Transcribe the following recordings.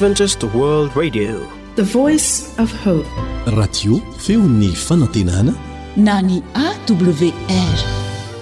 Adventist World Radio, the voice of hope. Radio feon'ny fanantenana na ny AWR.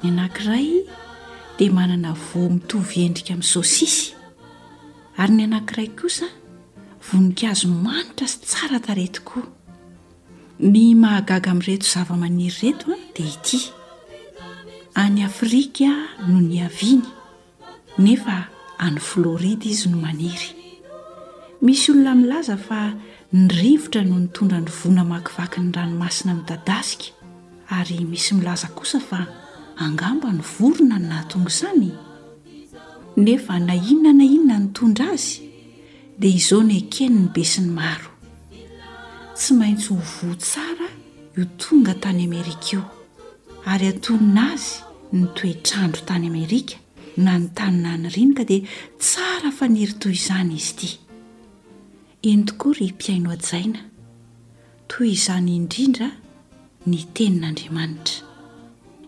Ny anankiray dia manana voa mitovy endrika amin'ny saosisy, ary ny anankiray kosa voninkazo manitra sy tsara tarehy tokoa. Ny mahagaga amin'ireto zavamaniry ireto dia ity, any Afrika no niaviany. nefa any Floride izy no maniry. Misy olona milaza fa ny rivotra no nitondra ny voa namakivaky ny ranomasina midadasika, ary misy milaza kosa fa angamba ny vorona no nahatonga izany? Nefa na inona na inona nitondra azy, dia izao no eken'ny besinimaro, Tsy maintsy ho voa tsara io tonga tany Amerika io, ary atonina azy ny toetr'andro tany Amerika na ny tany naniriany ka dia tsara faniry toy izany izy ity. Eny tokoa ry mpihaino hajaina, toy izany indrindra ny tenin'Andriamanitra.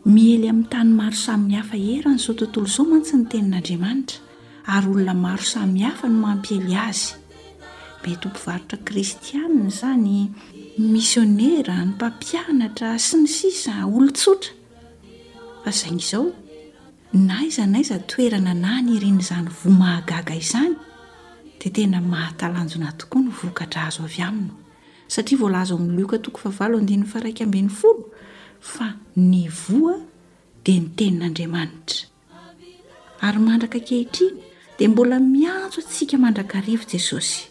Miely amin'ny tany maro samihafa eran'izao tontolo izao mantsy ny tenin'Andriamanitra. ary olona maro samihafa no mampiely azy. Mety ho mpivarotra kristianina izany, ny misionera, ny mpampianatra, sy ny sisa, olon-tsotra. Fa saingy izao, n'aiza n'aiza toerana nanirian'izany voa mahagaga izany, dia tena mahatalanjona tokoa ny vokatra azo avy aminy, satria voalaza ao amin'ny Lioka toko fahavalo andininy faharaika ambin'ny folo fa ny voa dia ny tenin'Andriamanitra. Ary mandraka ankehitriny dia mbola miantso antsika mandrakariva Jesosy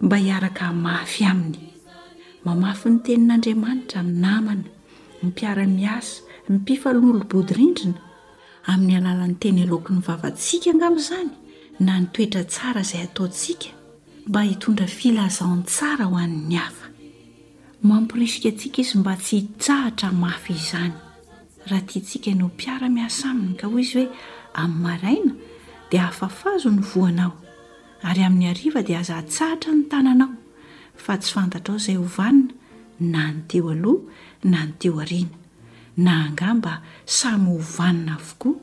mba hiaraka hamafy Aminy. Mamafy ny Tenin'Andriamanitra ny namana, ny mpiara-miasa, ny mpifanolobodirindrina, amin'ny alalan'ny teny aloakin'ny vavantsika angamba izany na ny toetra tsara izay ataontsika mba hitondra filazantsara ho an'ny hafa. Mamporisika antsika Izy mba tsy hitsahatra hamafy izany. Raha tiantsika ny ho mpiara-miasa aminy ka hoy izy hoe, Amin'ny maraina dia afafazo ny voanao, ary amin'ny hariva dia aza atsahatra ny tananao, fa tsy fantatrao izay ho vanona, na ny teo aloha na ny teo aoriana, na angamba samy ho vanona avokoa.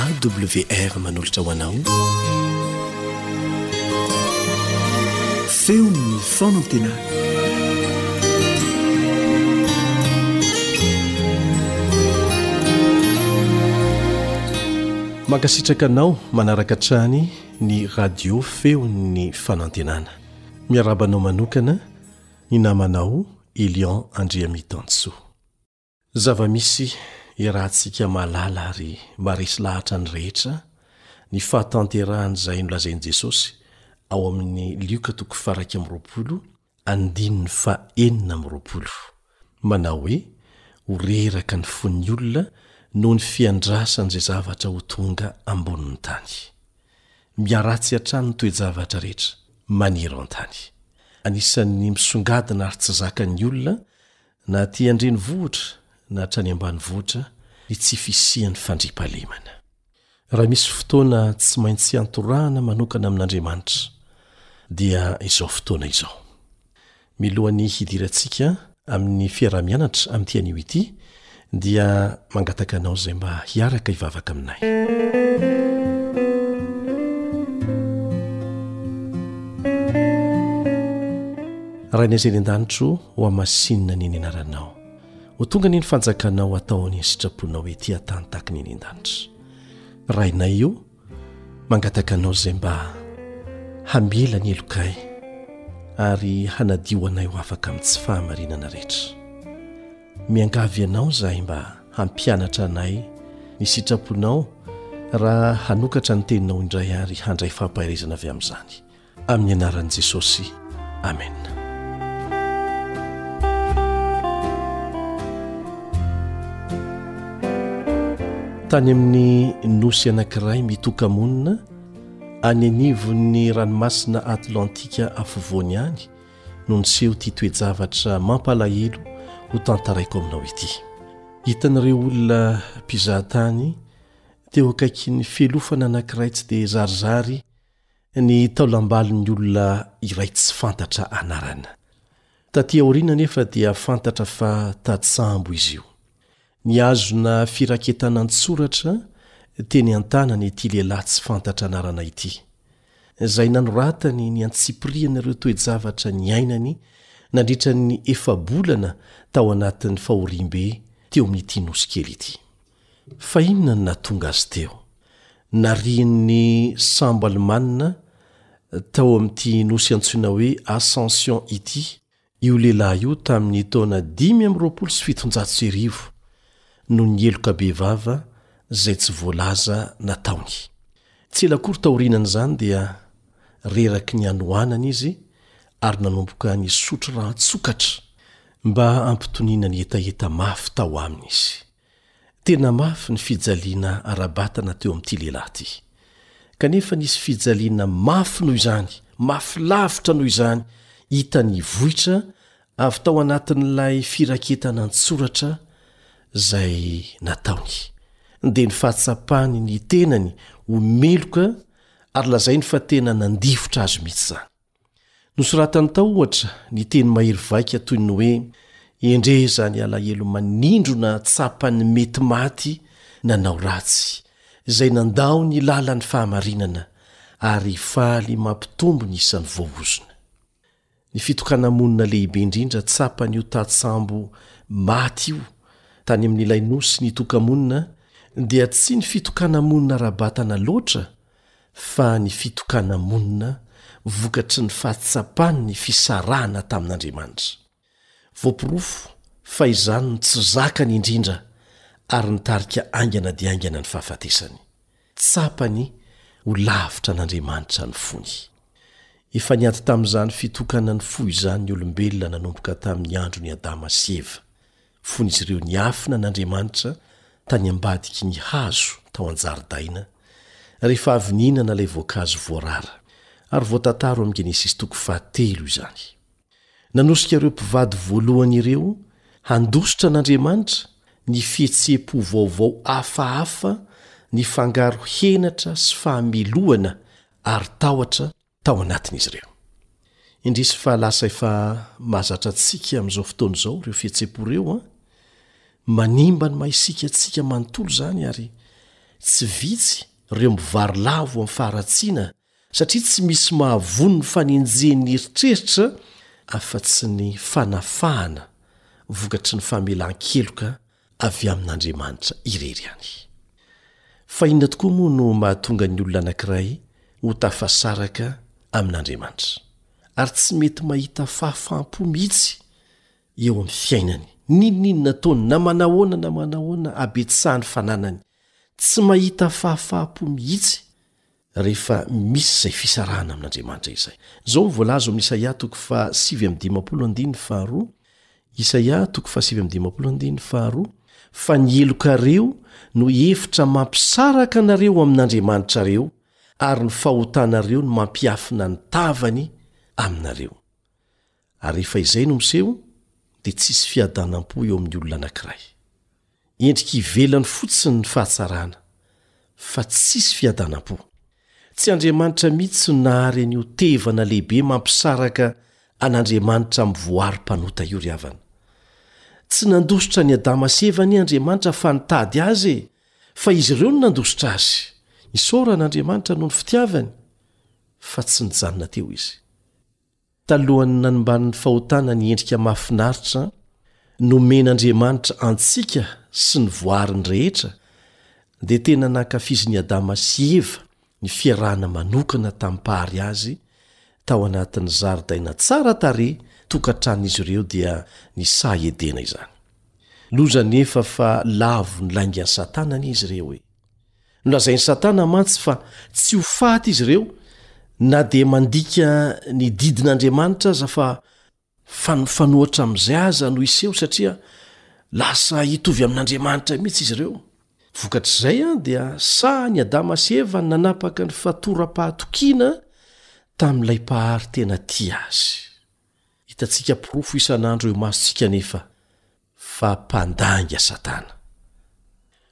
AWR manolotra ho anao feon'ny fanantenana mankasitraka anao manaraka trany ny radio feon'ny fanantenana miarabanao manokana ny namanao Elion Andriamitansoa. Zava-misy iarahantsika mahalala ary maharesy lahatra ny rehetra ny fahatanterahan'izay nolazain'i Jesosy ao amin'ny Lioka toko faharaika amby roapolo andininy fahenina amby roapolo, manao hoe, Ho reraka ny fon'ny olona noho ny fiandrasan'izay zavatra ho tonga ambonin'ny tany. Miharatsy hatrany ny toe-javatra rehetra maneran-tany. Anisan'ny misongadina ary tsy zakan'ny olona, na aty an-drenivohitra na hatrany ambanivohitra, ny tsy fisian'ny fandriampahalemana. Raha misy fotoana tsy maintsy iantorahana manokana amin'Andriamanitra, dia izao fotoana izao. Milohan'ny hidirantsika amin'ny fiaraha-mianatra amin'ity anio ity dia mangataka anao izay mba hiaraka hivavaka aminay. Rainay izay any an-danitro ho amasinina ny ny anaranao ho tonga ny ny fanjakanao atao ny sitraponao ety an-tany taky ny ny an-danitra rainay io Mangataka anao izay mba hamela ny helokay ary hanadio anay ho afaka amin'ny tsy fahamarinana rehetra. Miangavy anao izahay mba hampianatra anay ny sitraponao raha hanokatra ny teninao indray ary handray fampaherezana avy amin'izany. amin'ny anaran'i Jesosy. Amena. Tany amin'ny nosy anankiray mitoka-monina any anivon'ny ranomasina Atlantika afovoany any no niseho ity toe-javatra mampalahelo ho tantaraiko aminao ity. Hitan'ireo olona mpizahatany teo akaikin'ny felofana anankiray tsy dia zarizary ny taolambalon'ny olona iray tsy fantatra anarana. Taty aoriana anefa dia fantatra fa tady sambo izy io. Nihazona firaketana an-tsoratra teny an-tanany ity lehilahy tsy fantatra anarana ity, izay nanoratany ny antsipiriany ireo toe-javatra niainany nandritra ny efa-bolana tao anatin'ny fahoriambe teo amin'ity nosy kely ity. Fa inona no nahatonga azy teo? Narian'ny sambo alemana tao amin'ity nosy antsoina hoe Ascension ity io lehilahy io tamin'ny taona dimy amby roapolo sy fitonjato sy arivo, noho ny heloka bevava izay tsy voalaza nataony. Tsy ela akory taorianan'izany dia reraky ny hanoanana izy ary nanomboka nisotro ranon-tsokatra mba hampitoniana ny hetaheta mafy tao aminy izy. Tena mafy ny fijaliana ara-batana teo amin'ity lehilahy ity. Kanefa nisy fijaliana mafy noho izany, mafy lavitra noho izany, hita nivoitra avy tao anatin'ilay firaketana an-tsoratra izay nataony. Dia ny fahatsapany ny tenany ho meloka ary lazainy fa tena nandifotra azy mihitsy izany. Nosoratany tao, ohatra, ny teny mahery vaika toy ny hoe Endrey izany alahelo manindrona tsapan'ny mety maty nanao ratsy, izay nandao ny lalan'ny fahamarinana, ary faly mampitombo ny isan'ny voaozona. Ny fitokana-monina lehibe indrindra tsapan'io tantsambo maty io tany amin'ilay nosy nitoka-monina dia tsy ny fitokana-monina ara-batana loatra fa ny fitokana-monina vokatry ny fahatsapany ny fisarahana tamin'Andriamanitra. Voaporofo fa izany no tsy zakany indrindra ary nitarika haingana dia haingana ny fahafatesany. Tsapany ho lavitra an'Andriamanitra ny fony. Efa niady tamin'izany fitokanan'ny fo izany ny olombelona nanomboka tamin'ny andron'i Adama sy Eva. fony izy ireo niafina an'Andriamanitra tany ambadiky ny hazo tao an-jaridaina, rehefa avy nihinana ilay voankazo voarara, ary voatantara ao amin'ny Genesisy toko fahatelo izany. Nanosika ireo mpivady voalohany ireo handositra an'Andriamanitra ny fihetseham-po vaovao hafahafa nifangaro henatra sy fahamelohana ary tahotra, tao anatin'izy ireo. Indrisy fa lasa efa mahazatra antsika amin'izao fotoana izao ireo fihetseham-po ireo an! Manimba ny maha isika antsika manontolo izany ary tsy vitsy ireo mivarilavo amin'ny faharatsiana satria tsy misy mahavono ny fanenjehan'ny eritreritra afa-tsy ny fanafahana vokatry ny famelan-keloka avy amin'Andriamanitra irery ihany. Fa inona tokoa moa no mahatonga ny olona anankiray ho tafasaraka amin'Andriamanitra, ary tsy mety mahita fahafaham-po mihitsy eo amin'ny fiainany, n'inon'inona ataony na manahoana na manahoana habetsahany fananany, tsy mahita fahafaham-po mihitsy rehefa misy izay fisarahana amin'Andriamanitra izay. Izao no voalaza ao amin'ny Isaia toko faha sivy amby dimampolo andininy faharoa, Isaia toko faha sivy amby dimampolo andininy faharoa, Fa ny helokareo no hihevitra mampisaraka anareo amin'Andriamanitrareo, ary ny fahotanareo no mampiafina ny tavany aminareo. Ary rehefa izay no miseho, dia tsy hisy fiadanam-po eo amin'ny olona anankiray. Endrika ivelany fotsiny ny fahatsarana, fa tsy hisy fiadanam-po. Tsy Andriamanitra mihitsy no nahary an'io tevana lehibe mampisaraka an'Andriamanitra amin'ny voary mpanota io, ry havana. Tsy nandositra an'i Adama sy Eva anie Andriamanitra fa nitady azy e! Fa izy ireo no nandositra azy. Isaorana Andriamanitra noho ny fitiavany fa tsy nijanona teo izy. Talohan'ny nanomban'ny fahotana ny endrika mahafinaritra nomen'Andriamanitra antsika sy ny voariny rehetra, dia tena nankafizin'i Adama sy Eva ny fiarahana manokana tamim-pahary azy tao anatin'ny zaridaina tsara tarehy tokantranon'izy ireo, dia ny saha Edena izany. Loza anefa fa lavo ny laingan'i Satana anie izy ireo e! Nolazain'i Satana mantsy fa tsy ho faty izy ireo na dia mandika ny didin'Andriamanitra aza fa fa nifanohatra amin'izay aza no hiseho satria lasa hitovy amin'Andriamanitra mihitsy izy ireo. Vokatr'izay dia sahan'i Adama sy Eva nanapaka ny fatoram-pahatokiana tamin'ilay Mpahary tena tia azy. Hitantsika porofo isan'andro eo imasontsika anefa fa mpandainga satana.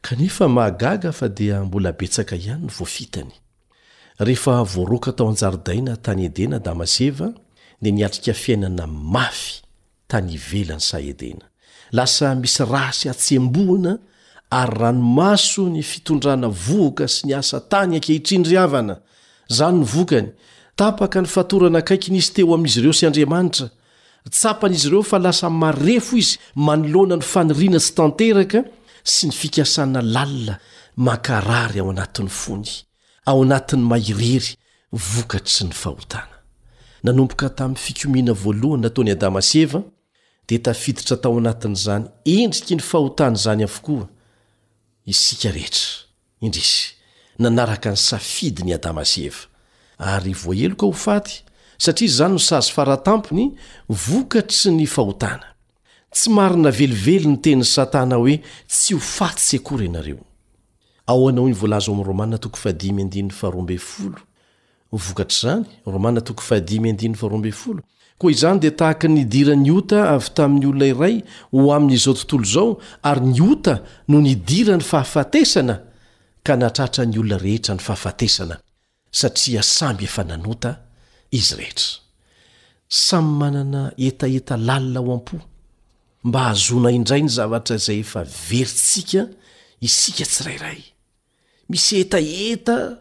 Kanefa mahagaga fa dia mbola betsaka ihany ny voafitany. Rehefa voaroaka tao an-jaridaina tany Edena Adama sy Eva dia niatrika fiainana mafy tany ivelan'ny saha Edena. Lasa misy raha sy hatsembohana ary ranomaso ny fitondrana vohoka sy ny asa tany ankehitriny ry havana. Izany no vokany. Tapaka ny fatorana akaiky nisy teo amin'izy ireo sy Andriamanitra. Tsapan'izy ireo fa lasa marefo izy manoloana ny faniriana tsy tanteraka sy ny fikasana lalina mankarary ao anatin'ny fony, ao anatin'ny maha-irery vokatry ny fahotana. Nanomboka tamin'ny fikomiana voalohany nataon'i Adama sy Eva, dia tafiditra tao anatin'izany endriky ny fahotana izany avokoa isika rehetra. Indrisy, nanaraka ny safidiny i Adama sy Eva, ary voaheloka ho faty, satria izany no sazy faratampony vokatry ny fahotana. Tsy marina velively ny tenin'i Satana hoe tsy ho faty tsy akory ianareo. Ahoana hoy ny voalaza ao amin'ny Romana toko fahadimy andininy faharoa ambin'ny folo? Ho vokatr'izany, Romana toko fahadimy andininy faharoa ambin'ny folo, koa izany dia tahaka ny nidiran'ny ota avy tamin'ny olona iray ho amin'izao tontolo izao, ary ny ota no nidiran'ny fahafatesana ka nahatratra ny olona rehetra ny fahafatesana, satria samy efa nanota izy rehetra. Samy manana hetaheta lalina ao am-po, mba hahazoana indray ny zavatra izay efa verintsika isika tsirairay. Misy hetaheta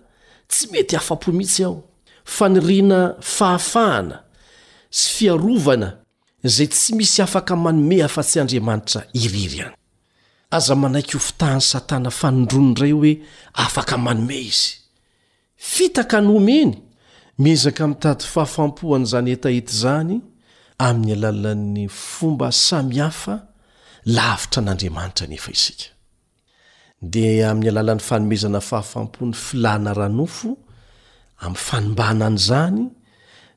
tsy mety afa-po mihitsy ao. Faniriana fahafahana sy fiarovana izay tsy misy afaka manome afa-tsy Andriamanitra irery ihany. Aza manaiky ho fitahan'i Satana fanindroany indray hoe afaka manome izy. Fitaka ny homeny, miezaka mitady fahafaham-po an'izany hetaheta izany amin'ny alalan'ny fomba samihafa lavitra an'Andriamanitra anefa isika. dia amin'ny alalan'ny fanomezana fahafam-po ny filàna ara-nofo, amin'ny fanimbàna an'izany,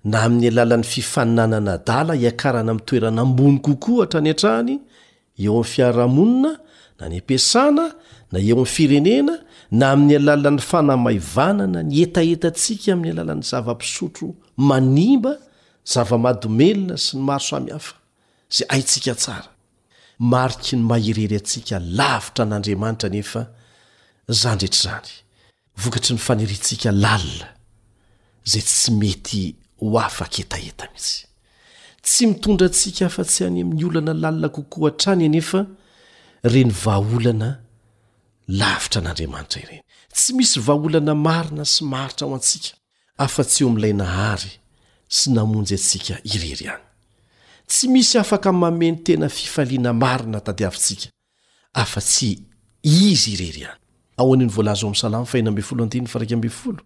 na amin'ny alalan'ny fifaninanana adala hiakarana amin'ny toerana ambony kokoa hatrany hatrany, eo amin'ny fiarahamonina, na any am-piasana, na eo amin'ny firenena, na amin'ny alalan'ny fanamaivanana ny hetahetantsika amin'ny alalan'ny zava-pisotro manimba, zava-mahadomelina, sy ny maro samihafa, izay haintsika tsara. Mariky ny maha irery antsika lavitra an'Andriamanitra anefa izany rehetra izany, vokatry ny faniriantsika lalina izay tsy mety ho afa-ketaheta mihitsy. Tsy mitondra antsika afa-tsy any amin'ny olana lalina kokoa hatrany anefa ireny vahaolana lavitra an'Andriamanitra ireny. Tsy misy vahaolana marina sy maharitra ho antsika. afa-tsy eo amin'ilay nahary sy namonjy antsika irery ihany. Tsy misy afaka mameno tena fifaliana marina tadiavintsika afa-tsy Izy irery ihany. Ahoana no voalaza ao amin'ny Salamo faheno ambin'ny folo andininy faraika ambin'ny folo?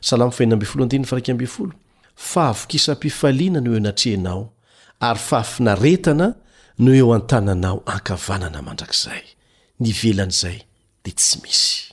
Salamo faheno ambin'ny folo andininy faraika ambin'ny folo, Fahavokisam-pifaliana no eo anatrehanao, ary fahafinaretana no eo an-tananao ankavanana mandrakizay. Ny ivelan'izay dia tsy misy.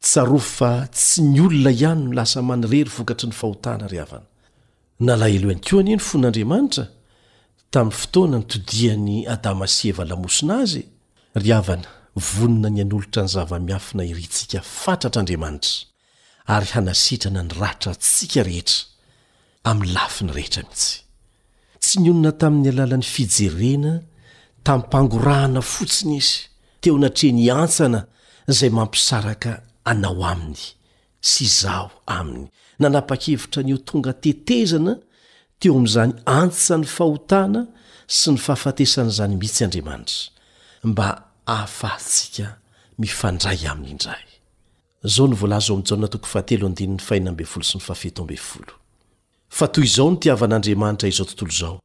Tsarovy fa tsy ny olona ihany no lasa manirery vokatry ny fahotana ry havana. Nalahelo ihany koa anie ny fon'Andriamanitra tamin'ny fotoana nitodihan'i Adama sy Eva lamosina Azy e! Ry havana, vonona ny hanolotra ny zava-miafina irintsika fatratra Andriamanitra ary hanasitrana ny ratra antsika rehetra. amin'ny lafiny rehetra mihitsy. Tsy nionona tamin'ny alalan'ny fijerena tampim-pangorahana fotsiny izy teo anatrehan'ny hantsana izay mampisaraka anao aminy sy izaho aminy. Nanapa-kevitra ny ho tonga tetezana teo amin'izany antsan'ny fahotana sy ny fahafatesana izany mihitsy Andriamanitra, mba hahafahantsika mifandray aminy indray. Izao no voalaza ao amin'ny Jaona toko fahatelo andininy fahenina ambin'ny folo sy ny fahafito ambin'ny folo, Fa toy izao no itiavan'Andriamanitra izao tontolo izao,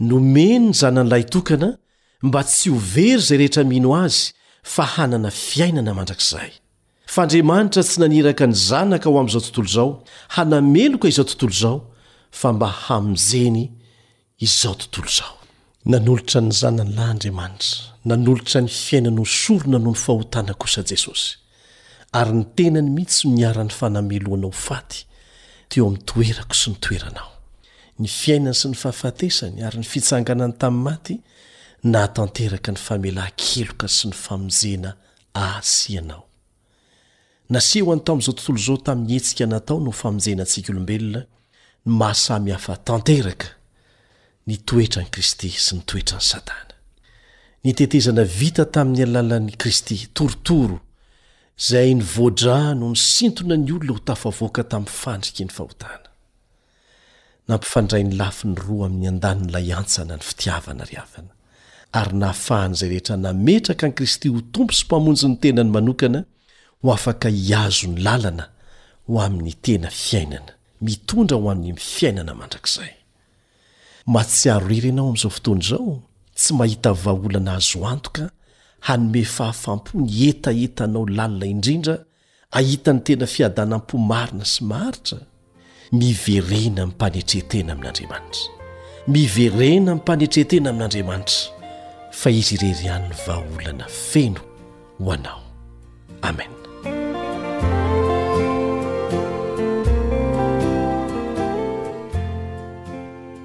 nomeny ny Zanany lahitokana mba tsy ho very izay rehetra mino Azy fa hanana fiainana mandrakizay. Fa Andriamanitra tsy naniraka ny Zanaka ho amin'izao tontolo izao hanameloka izao tontolo izao fa mba hamonjeny izao tontolo izao. Nanolotra ny Zanany lahy Andriamanitra, nanolotra ny fiainany ho sorona noho ny fahotana kosa Jesosy, ary ny tenany mihitsy no niharan'ny fanamelohana ho faty teo amin'ny toerako sy ny toeranao. Ny fiainany sy ny fahafatesany ary ny fitsanganany tamin'ny maty nahatanteraka ny famelan-keloka sy ny famonjena ahy sy ianao. Nasehony tamin'izao tontolo izao tamin'ny hetsika nataony ho famonjena antsika olombelona ny maha samy hafa tanteraka ny toetran'i Kristy sy ny toetran'i Satana. Ny tetezana vita tamin'ny alalan'i Kristy, torotoro izay nivoa-drà no nisintona ny olona ho tafavoaka tamin'ny fandriky ny fahotana. Nampifandray ny lafiny roa amin'ny andanin'ilay hantsana ny fitiavana ry havana, ary nahafahan'izay rehetra nametraka an'i Kristy ho Tompo sy Mpamonjy ny tenany manokana ho afaka hihazo ny lalana ho amin'ny tena fiainana, mitondra ho amin'ny fiainana mandrakizay. Mahatsiaro irery ianao amin'izao fotoana izao? Tsy mahita vahaolana azo antoka hanome fahafam-po ny hetahetanao lalina indrindra Ahita ny tena fiadanam-po marina sy maharitra, miverena amim-panetren-tena amin'Andriamanitra. Miverena amim-panetren-tena amin'Andriamanitra, fa Izy irery ihany ny vahaolana feno ho anao. Amen.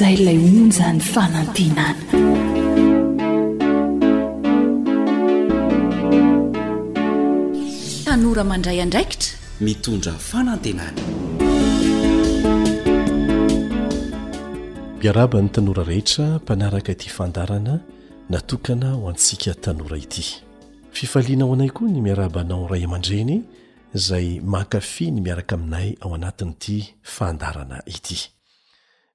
zay lay onjany fanantenana tanora mandray andraikitra mitondra fanantenana miaraba ny tanora rehetra mpanaraka ity fandarana natokana ho antsika tanora ity. Fifaliana ho anay koa ny miarahaba anao ray aman-dreny izay mankafy ny miaraka aminay ao anatin'ity fandaharana ity.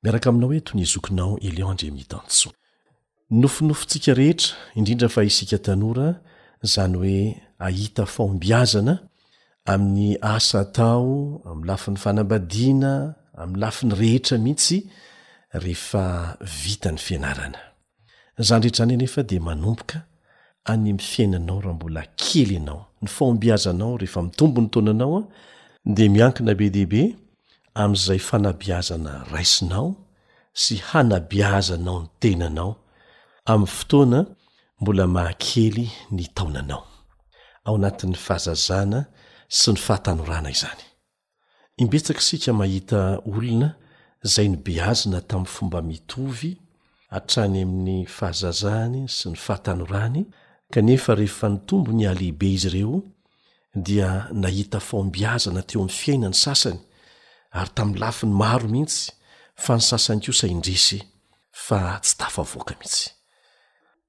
Miaraka aminao eto ny zokinao Elion Andriamitansoa. Nofinofintsika rehetra, indrindra fa isika tanora, izany hoe hahita fahombiazana amin'ny asa atao, amin'ny lafiny fanambadiana, amin'ny lafiny rehetra mihitsy rehefa vita ny fianarana. Izany rehetra izany anefa dia manomboka any amin'ny fiainanao raha mbola kely ianao. Ny fahombiazanao rehefa mitombo ny taonanao dia miankina be dia be amin'izay fanabeazana raisinao sy hanabeazanao ny tenanao amin'ny fotoana mbola mahakely ny taonanao, ao anatin'ny fahazazana sy ny fahatanorana izany. Imbetsaka isika mahita olona izay nobeazina tamin'ny fomba mitovy hatrany amin'ny fahazazany sy ny fahatanorany, kanefa rehefa nitombo nihalehibe izy ireo, dia nahita fahombiazana teo amin'ny fiaina ny sasany, ary tamin'ny lafiny maro mihitsy, fa ny sasany kosa indrisy fa tsy tafavoaka mihitsy.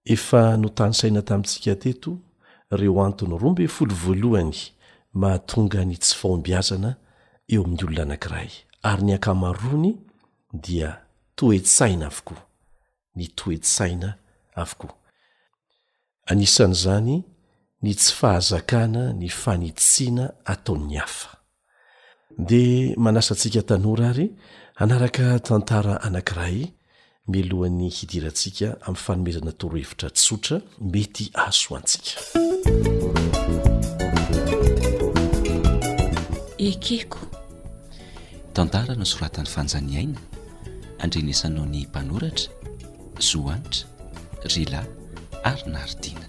Efa notanisaina tamintsika teto ireo antony roa ambin'ny folo voalohany mahatonga ny tsy fahombiazana eo amin'ny olona anankiray, ary ny ankamaroany dia toe-tsaina avokoa, ny toe-tsaina avokoa. Anisan'izany ny tsy fahazakana ny fanitsiana ataon'ny hafa. dia manasa antsika tanora ary hanaraka tantara anankiray milohan'ny hidirantsika amin'ny fanomezana torohevitra tsotra mety azo antsika ekeko tantara no soratan'ny fanjaniaina andrenesanao ny mpanoratra Zo Hanitra, Rila ary Nardina.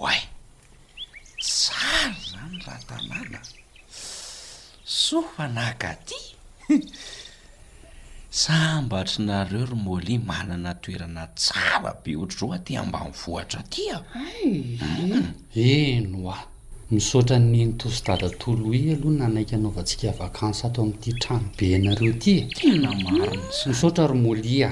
Oay! Tsara izany raha tanàna. Soa fa naka aty. Sambatry nareo ry Molly manana toerana tsara be ohatr'izao aty ambanivohitra aty a! Heno a! Misaotra an'i Nenitoa sy Dadatoa Louis aloha nanaiky hanaovantsika vacances ato amin'ity tranobenareo ity e! Tena marina izany! Misaotra ry Molly a!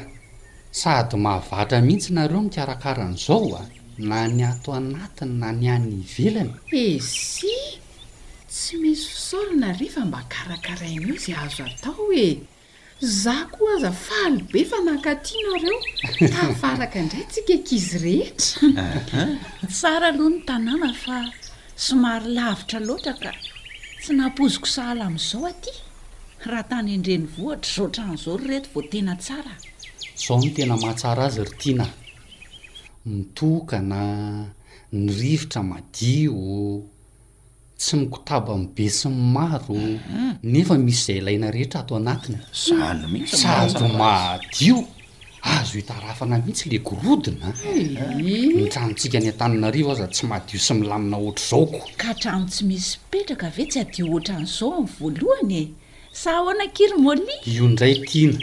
Sady mahavatra mihitsy nareo mikarakara an'izao a! Na ny ato anatiny na ny any ivelany! Ezy! Tsy misy fisaorana ary fa mba karakarainao izay azo atao e! Za koa aza faly be fa nankaty nareo, tafaraka indray tsika ankizy rehetra. Tsara aloha ny tanàna fa somary lavitra loatra ka tsy nampoziko sahala amin'izao aty. Raha tany an-drenivohitra izao otran'izao ry reto vao tena tsara. Zao no tena mahatsara azy ry Tiana a! Mitokana, ny rivotra madio. tsy mikotaba amin'ny besinimaro nefa misy izay ilaina rehetra ato anatiny, zany mihitsy, sady mahadio, azo hitarafana mihitsy le gorodona an, ny tranontsika any Antananarivo aza tsy madio sy milamina ohatr'izao ko. Ka trano tsy misy petraka ve tsy hadio ohatran'izao amin'ny voalohany e? Sa ahoana akia ry Molly? Io indray tiana,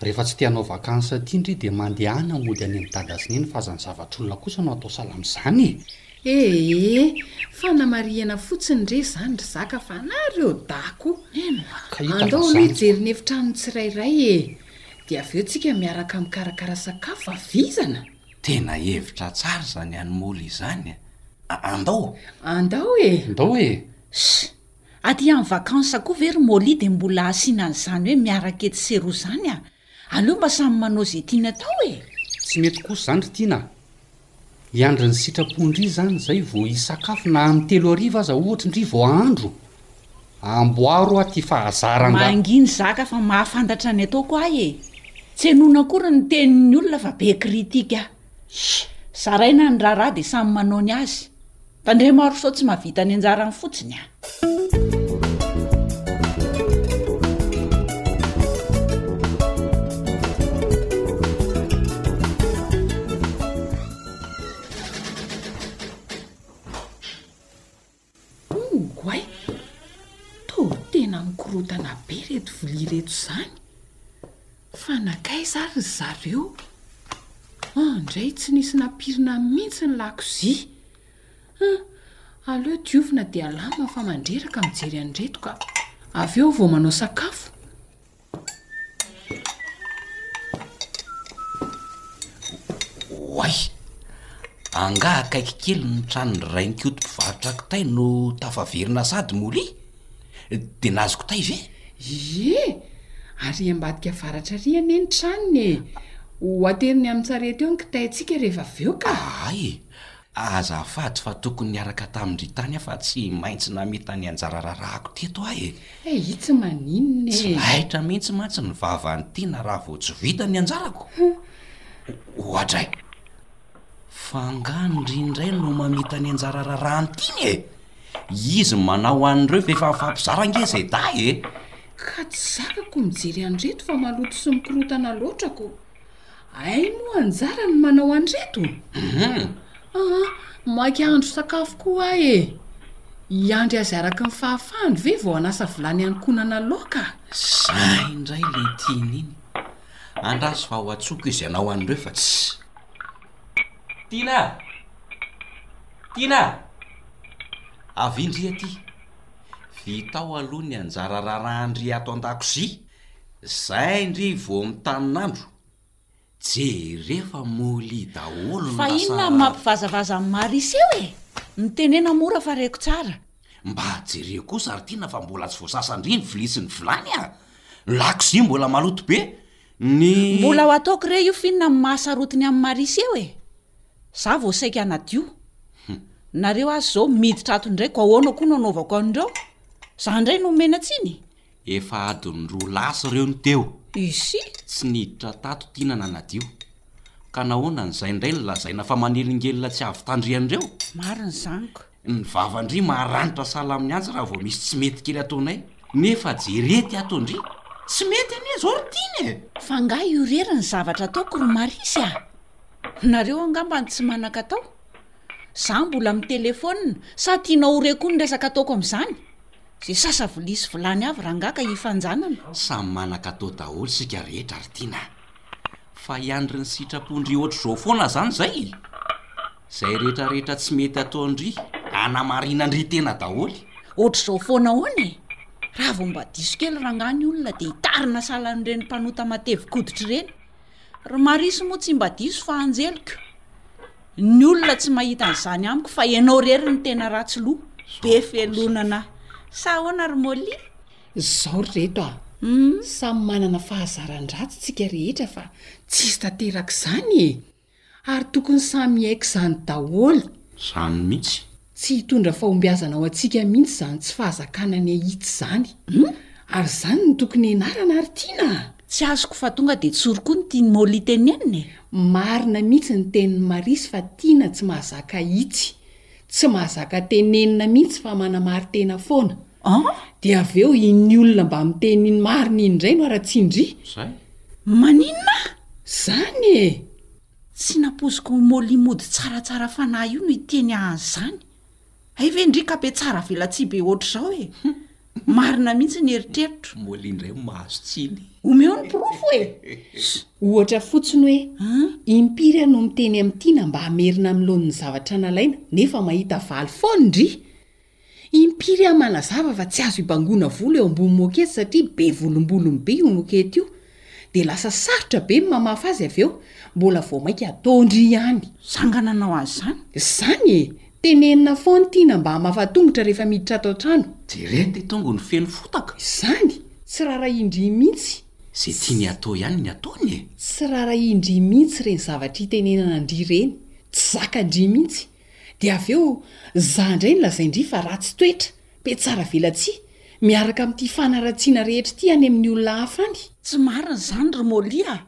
Rehefa tsy te hanao vacances aty ndry dia mandehana mody any amin'i dada sy neny fa aza ny zavatr'olona kosa no atao salama izany e! Ee, fanamarihana fotsiny re izany ry zaka fa na reo dahy koa Eny oa! Ka hita fa Andao aloha izany. hijery ny efitranon'ny tsirairay e! Dia avy eo tsika miaraka mikarakara sakafo fa vizana! Tena hevitra tsara izany an'i Molly izany a! Andao! Andao e! Andao e! Ssy! Aty am vacances koa ve ry Molly dia mbola asiana an'izany hoe miaraka etsy sy eroa izany a! Aleo mba samy manao izay tiany atao e! Tsy mety kosa izany ry Tiana a! Hiandry ny sitrapo-ndry izany izay vao hisakafo na amin'ny telo hariva aza ohatry-ndry vao hahandro! Amboaro hoa ty fa azara angaha! Manginy zaka fa mahafantatra ny ataoko ahy e! Tsy henoina akory ny tenin'ny olona fa be critique aho! Zaraina ny raharaha dia samy manao ny azy! Tandremo aro sao tsy mahavita ny anjarany fotsiny a! Oay! Toa tena mikorotana be ireto vilia ireto izany. Fa nankaiza ary ry zareo? An, indray tsy nisy nampirina mihitsy ny lakozia. An, aleo diovina dia alamina fa mandreraka mijery an'ireto ka. Avy eo vao manao sakafo. Oay! Angaha akaiky kely ny tranon'ny rainikoto mpivarotra kitay no tafaverina sady molly? Dia nazoko tay ve? Ie! Ary ambadika avaratra ary anie ny tranony e! Ho ateriny amin'ny sarety eo ny kitaintsika rehefa avy eo ka! Ahay e! Azafady fa tokony niaraka tamin-dry tany aho fa tsy maintsy namita ny anjara raharahako teto aho e! Eh, itsy maninona e! Tsy laitra mihitsy mantsy ny vavan'i Tiana raha vao tsy vita ny anjarako! Oadray! Fa angaha ny ry indray no mamita ny anjara rarahan'i Tiana e! Izy manao an'ireo fa efa mifampizara ange izay dahy e! Ka tsy zakako ny mijery an'ireto fa maloto sy mikorotana loatra ko! Hay moa anjara ny manao an'ireto? Aa! Maika hahandro sakafo koa aho e! Hiandry azy araka ny fahafahany ve vao hanasa vilany hankonana laoka? Izay indray ilay tiany iny! Andraso fa ho antsoko izy hanao an'ireo fa tsy. Tiana a! Tiana a! Avia ndry aty! Vitao aloha ny anjara rarahan-dry ato an-dakozia, zay ndry vao mitanin'andro! Jereo fa molly daholo ny lasa. Fa inona no mampivazavaza an'i Maryse eo e? Mitenena mora fa reko tsara. Mba jereo kosa ry Tiana fa mbola tsy voasasa ndry ny vilia sy ny vilany a! Ny lakozia mbola maloto be, ny. Mbola ho ataoko re io f'inona no maha sarotiny an'i Maryse eo e? Za vao saika hanadio, hum, nareo aza zao miditra ato indray ko ahoana koa no anaovako anreo? Za indray no omena tsiny? Efa adiny roa lasa reo no teo. Isi. Tsy niditra tato Tiana nanadio. Ka nahoana an'izay indray no lazaina fa manelingelina tsy avy tandrianreo? Marina izany ko. Ny vavan-dry maranitra sahala amin'ny antsy raha vao misy tsy mety kely ataonay. Nefa jere ity ataon-dry. Tsy mety anie izao ry Tiny e! Fa angaha io irery ny zavatra ataoko ry Marisy a! Nareo angamba no tsy manan-katao? Za mbola mi-telephone sa tianao ho re koa ny resaka ataoko amin'izany? Ze sasa vilia sy vilany avy rangaha ka hifanjanana. Samy manan-katao daholo isika rehetra ry Tiana a! Fa i Andry ny sitrapon-dry ohatr'izao foana izany izay? Zay rehetra rehetra tsy mety ataon-dry hanamarinan-dry tena daholo. Ohatr'izao foana hono e! Raha vao mba diso kely rangahy ny olona dia hitarina sahalan'ireny mpanota matevi-koditra ireny. Ry Marisy moa tsy mba diso fa anjeliko. Ny olona tsy mahita an'izany amiko fa ianao irery no tena ratsy loha. Be fialonana. Sa ahoana ry Molly? Izao ry reto a! Samy manana fahazaran-dratsy tsika rehetra fa tsisy tanterak'izany e! Ary tokony samy hiaiky zany daholo. Zany mitsy. Tsy hitondra fahombiazana ho antsika mihitsy zany tsy fahazakana ny ahitsy zany. Ary zany no tokony hianarana ry Tiana a! Tsy azoko fa tonga dia tsory koa ny tian'i Molly tenenina e! Marina mihitsy ny tenin'i Marisy fa Tiana tsy mahazaka ahitsy. Tsy mahazaka tenenina mihitsy fa manamari-tena foana. An! Dia avy eo iny olona mba miteny ny marina iny indray no ara-tsindria. Izay. Maninona? Izany e! Tsy nampoiziko ho Molly mody tsaratsara fanahy io no hiteny an'izany. Hay ve ndry ka be tsara velatsihy be hoatr'izao e! Marina mihitsy ny eritreritro. Molly indray no mahazo tsiny. Omeo ny porofo e! Ohatra fotsiny hoe, impiry aho no miteny amin'i Tina mba hamerina amin'ny laoniny ny zavatra nalaina, nefa mahita valy foana ndry! Impiry aho manazava fa tsy azo ibangoana volo eo ambony moquette satria be volombolony be io moquette io. Dia lasa sarotra be ny mamafa azy avy eo. Mbola vao mainka ataon-dry ihany. Zanga nanao azy izany. Izany e! Tenenina foana tiana mba hamafa tongotra rehefa miditra ato an-trano. Jereo ity tongony feno fotaka. Izany! Tsy rarahin-dry mihitsy. Izay tiany hatao ihany ny ataony e! Tsy rarahin-dry mihitsy ireny zavatra itenenana an-dry ireny. Tsy zakan-dry mihitsy. Dia avy eo, za indray no lazain-dry fa ratsy toetra, be tsara velatsihy, miaraka amin'ity fanaratsiana rehetra ity any amin'ny olona hafa any. Tsy marina izany ry Molly a!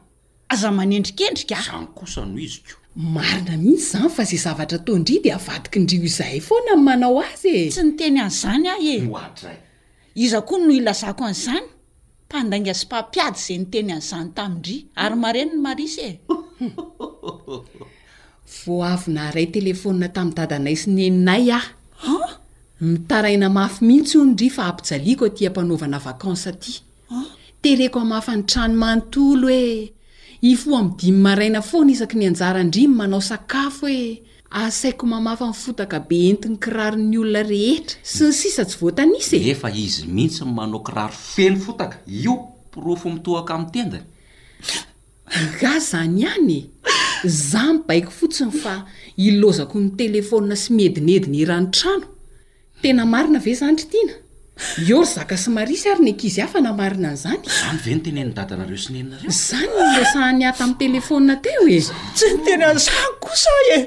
Aza manendrikendrika a! Izany kosa no iziko. Marina mihitsy izany fa izay zavatra ataon-dry dia avadikin-dry ho izahay foana no manao azy e! Tsy niteny an'izany aho e! Oadray! Iza koa no hilazako an'izany? Mpandainga sy mpampiady izay niteny an'izany tamin-dry. Ary mareniny ny Marisy e! Vao avy naharay telefaonina tamin'i dadanay sy neninay aho. An? Mitaraina mafy mihitsy hono ry fa ampijaliako aty ampanaovana vacances aty. An? Tereko hamafa ny trano manontolo e! Hifoha amin'ny dimy maraina foana isaky ny anjaran-dry ny manao sakafo e! Asaiko mamafa ny fotaka be entin'ny kiraron'ny olona rehetra, sy ny sisa Tsy voatanisa e! Nefa izy mihitsy no manao kiraro feno fotaka, io porofo mitohaka amin'ny tendany. Angaha izany ihany e! Za mibaiko fotsiny fa ilaozako ny telefaonina sy miedinedina eran'ny trano. Tena marina ve izany ry Tiana? Eo ry Zaka sy Maria sy ary ny ankizy hafa namarina an'izany. Izany ve no tenenin'i dadanareo sy neninareo? Izany no niresahan'i Ahy tamin'ny telefaonina teo e! Tsy ny teny an'izany kosa aho e!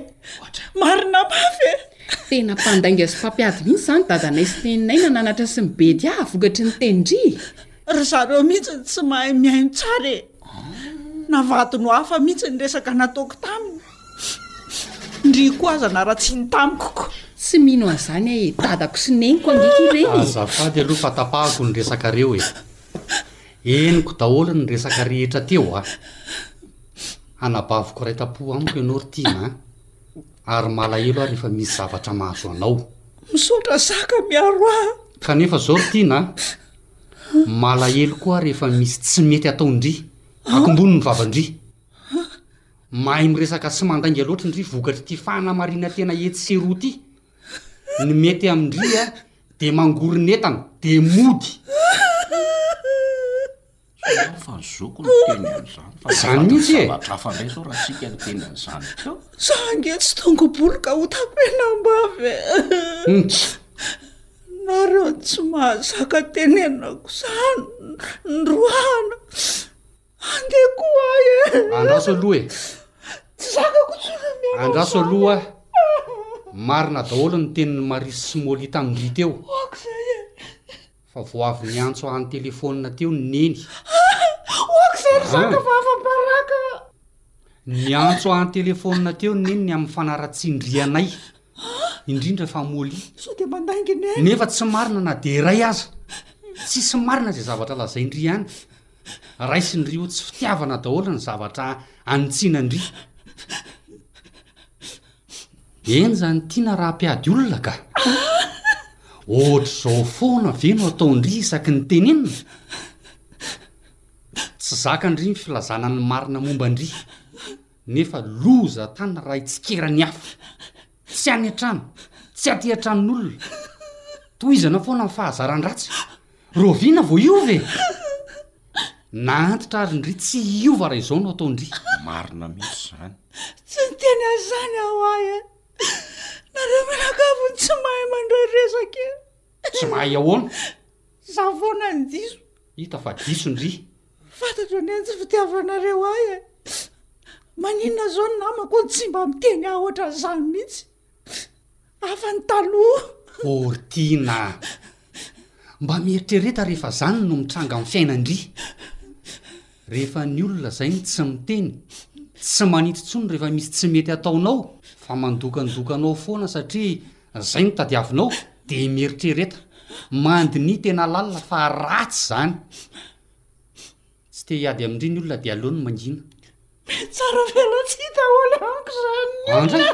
Marina mafy e! Tena mpandainga sy mpampiady mihitsy izany dadanay sy neninay nananatra sy nibedy ahy vokatry ny tenin-dry e! Ry zareo mihitsy no tsy mahay mihaino tsara e! Navadino hafa mihitsy ny resaka nataoko taminy. Ndry koa aza naratsiny tamiko ko. Tsy mino an'izany aho e! Dadako sy neniko angika ireny e! Azafady aloha fa tapahako ny resakareo e! Henoko daholo ny resaka rehetra teo a! Anabaviko iray tam-po amiko ianao ry Tina a! Ary malahelo aho rehefa misy zavatra mahazo anao. Misaotra zaka miaro ahy. Kanefa izao ry Tina a! Malahelo koa aho rehefa misy tsy mety ataon-dry. Akombony ny vavan-dry. Mahay miresaka sy mandainga loatra ndry vokatr'ity fanamarina-tena etsy sy eroa ity. Ny mety amin-dry dia mangoron'etana dia mody. Izaho fa ny zoko no teny an'izany fa tsy fantako zavatra hafa indray izao raha tsika no teny an'izany koa. Za ange tsy tongo-bolo ka ho tapenam-bava e! Humph! Nareo no tsy mahazaka tenenako izany, noroahana. Andeha koa ahy e! Andraso aloha e! Tsy zakako intsony ny mianao. Andraso aloha a! Marina daholo ny tenin'i Marisy sy Molly tamin-dry teo. Hoako izay e! Fa vao avy niantso ahy an-telefaonina teo ny neny. Hoako izay ry zaka fa afa-baraka! Niantso ahy an-telefaonina teo ny neny ny amin'ny fanaratsian-dry-anay, indrindra fa Molly. Sao dia mandaingina e! Nefa tsy marina na dia iray aza. Tsisy marina izay zavatra lazain-dry any. Raisin-dry ho tsy fitiavana daholo ny zavatra anintsinandry. Eny zany Tiana raha mpiady olona ka! Ohatr'izao foana ve no ataon-dry isaky ny tenenina? Tsy zakan-dry ny filazana ny marina momba an-dry, nefa loza tany raha hitsikera ny hafa. Tsy any an-trano, tsy aty an-tranon'olona. Tohizana foana ny fahazaran-dratsy. Raoviana vao hiova e? Nahantitra ary ndry tsy hiova raha izao no ataon-dry. Marina mihitsy izany. Tsy niteny an'izany aho ahy e. Nareo mianakavy no tsy mahay mandray resaka e. Tsy mahay ahoana? Za foana no diso. Hita fa diso ndry. Fantatro anie ny tsy fitiavanareo ahy e! Maninona zao ny namako no tsy mba miteny ahy ohatran'izany mihitsy? Hafa ny taloha! Ortina a! Mba mieritrereta rehefa zany no mitranga amin'ny fiainan-dry! Rehefa ny olona zay no tsy miteny, tsy manitsy intsony rehefa misy tsy mety ataonao fa mandokandoka anao foana satria Zay no tadiavinao de mieritrereta mandinia tena lalina fa ratsy zany. Tsy te hiady amindry ny olona de aleo ny mangina. Tsara fialantsiny daholo amiko zany. Andray.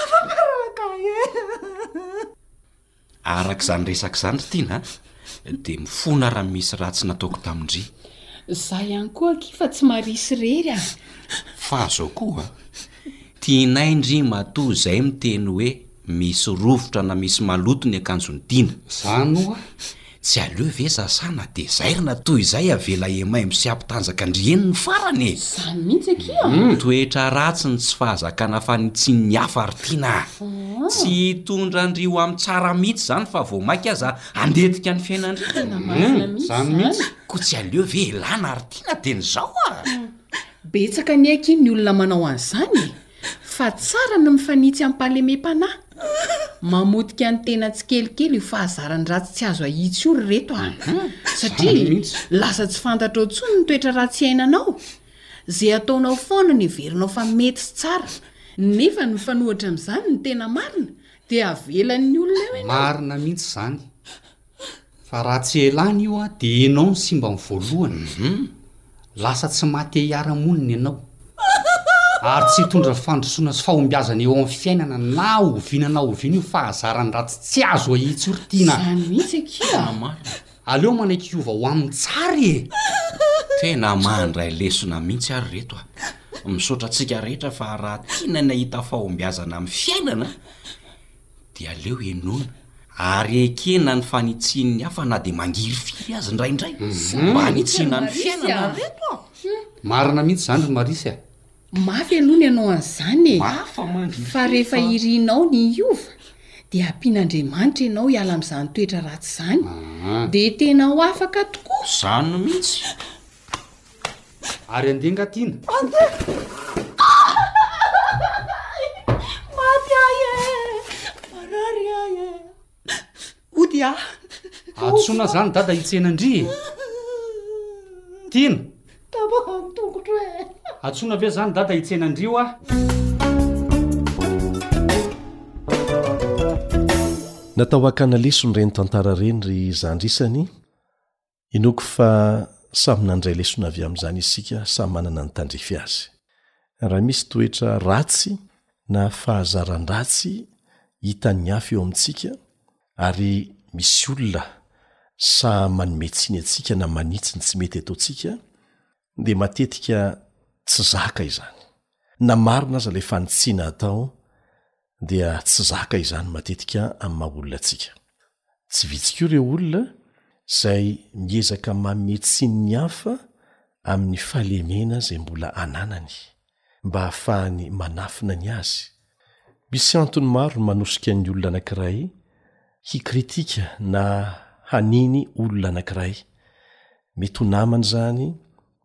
Afa-paraka e. Araka izany resaka izany ry Tiana a! dia mifona raha misy ratsy nataoko tamin-dry. Izaho ihany koa akia fa tsy maharisy irery a! Fa izao koa a! tianay ndry matoa izay miteny hoe misy rovitra na misy maloto ny akanjon'i Tiana. Izany oa Tsy aleo ve sasana de zairina toy izay avela emaimbo sy hampitanjaka ndry eny ny farany e! Zany mintsy akia! Humm toetra ratsy ny tsy fahazakana fanitsian'ny hafa ry Tiana a! Tsy hitondra an-dry ho amin'ny tsara mihitsy zany fa vao maika aza handetika ny fiainan-dry! Tena marina mihitsy zany! Ko tsy aleo ve elana ry Tiana de ny zao a! Betsaka anie akia ny olona manao an'izany e! Fa tsara ny mifanitsy am-pahalemem-panahy. Mamotika ny tena tsikelikely io fahazaran-dratsy tsy azo ahitsy io ry reto a! Satria lasa tsy fantatrao intsony ny toetra ratsy iainanao. Izay ataonao foana no heverinao fa mety sy tsara. Nefa ny mifanohitra amin'izany ny tena marina dia avelan'ny olona eo ianao. Marina mihitsy izany. Fa raha tsy elany io an dia enao no simba ny voalohany hum lasa tsy maha te hiara monina enao ary tsy hitondra fandrosoana sy fahombiazana eo amin'ny fiainana na oviana na oviana io fahazaran dratsy tsy azo ahitsy io ry Tina a! Izany mihitsy akia! Tena marina. Aleo manaiky hiova ho amin'ny tsara e! Tena mandray lesona mihitsy ary reto a! Misaotra antsika rehetra fa raha tiana ny hahita fahombiazana amin'ny fiainana, Dia aleo henoina ary ekena ny fanitsian'ny hafa na dia mangirifiry azy indraindray mba hanitsiana ny fiainana ry reto a! Marina mihitsy izany ry Marisy a! Mafy aloha ny hanao an'izany e! Mafy fa mangirifiry fa. Fa rehefa irinao ny hiova dia ampian'Andriamanitra ianao hiala amin'izany toetra ratsy izany dia tena ho afaka tokoa! Izany mihitsy! Ary andeha nga Tina? Andeha! Maty ahy e! Marary ahy e! Ody ah! Atsona zany dada hitsena ndry e! Tina! Tapaka ny tongotro e! Atsona ve zany dada hitsena ndry hoa? Natao hakana lesona ireny tantara ireny ry zandry isany Inoako fa samy nandray lesona avy amin'izany isika, samy manana ny tandrify azy. Raha misy toetra ratsy na fahazaran-dratsy hitan'ny hafa eo amintsika, ary misy olona sahy manome tsiny antsika na manitsy ny tsy mety ataontsika, dia matetika tsy zaka izany. Na marina aza ilay fanitsiana atao dia tsy zaka izany matetika amin'ny maha olona antsika. Tsy vitsy koa ireo olona izay miezaka manome tsiny ny hafa amin'ny fahalemena izay mbola ananany. mba hahafahany manafina ny azy. Misy antony maro no manosika ny olona anankiray hikritika na haniny olona anankiray. Mety ho namany izany,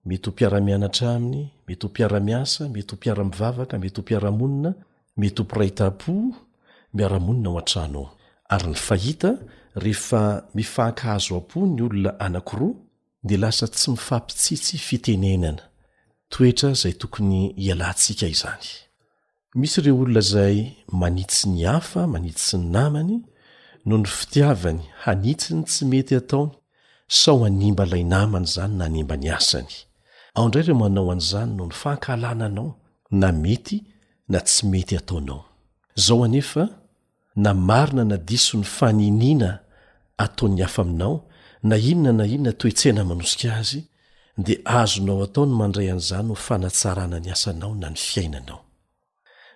mety ho mpiara-mianatra aminy, mety ho mpiara-miasa, mety ho mpiara-mivavaka, mety ho mpiara-monina, mety ho mpiray tam-po, miara-monina ao an-trano ao. Ary ny fahita, rehefa mifankahazo am-po ny olona anankiroa, dia lasa tsy mifampitsitsy fitenenana, toetra izay tokony hialantsika izany. Misy ireo olona izay manitsy ny hafa, manitsy ny namany, noho ny fitiavany hanitsy ny tsy mety ataony, sao hanimba ilay namany izany na hanimba ny asany. Ao indray ireo manao an'izany noho ny fankahalana anao, na mety na tsy mety ataonao. Izao anefa na marina na diso ny faniniana ataon'ny hafa aminao, na inona na inona toe-tsaina manosika azy, dia azonao atao ny mandray an'izany ho fanatsarana ny asanao na ny fiainanao.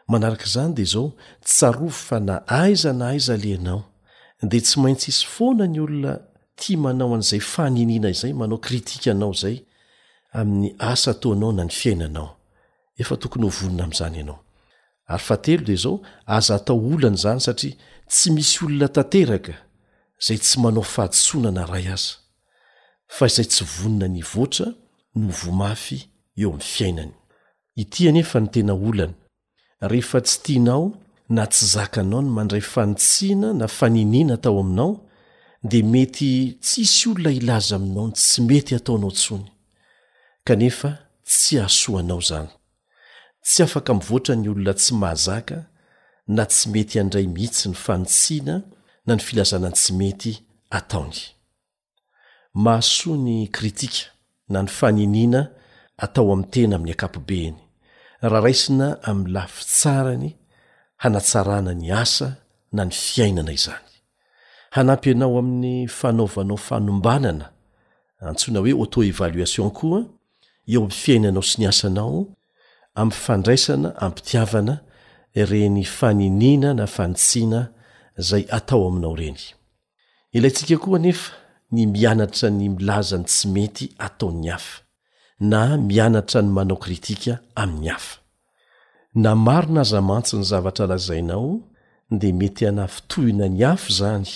Manaraka izany dia izao, tsarovy fa na aiza na aiza alehanao, dia tsy maintsy hisy foana ny olona tia manao an'izay faniniana izay, manao kritika anao izay, amin'ny asa ataonao na ny fiainanao. efa tokony ho vonona amin'izany ianao ary fahatelo dia izao aza atao olana izany satria tsy misy olona tanteraka izay tsy manao fahadisoana na ray aza fa izay tsy vonona ny voatra no vo mafy eo amin'ny fiainany ity anefa ny tena olana rehefa tsy tianao na tsy zakanao ny mandray fanitsiana na fanenena tao aminao dia mety tsy isy olona hilaza aminao ny tsy mety ataonao tsony Kanefa tsy hahasoa anao izany. Tsy afaka mivoatra ny olona tsy mahazaka na tsy mety handray mihitsy ny fanitsiana na ny filazana tsy mety ataony. Mahasoa ny kritika na ny faniniana atao amin'ny tena amin'ny ankapobeny, raha raisina amin'ny lafy tsarany hanatsarana ny asa na ny fiainana izany. Hanampy anao amin'ny fanaovanao fanombanana, antsoina hoe auto-évaluation koa, eo amin'ny fiainanao sy ny asanao, amin'ny fandraisana am-pitiavana ireny faniniana na fanitsiana izay atao aminao ireny. Ilaintsika koa anefa ny mianatra ny milaza ny tsy mety ataon'ny hafa, na mianatra ny manao kritika amin'ny hafa. Na marina aza mantsy ny zavatra lazainao dia mety hanafintohina ny hafa izany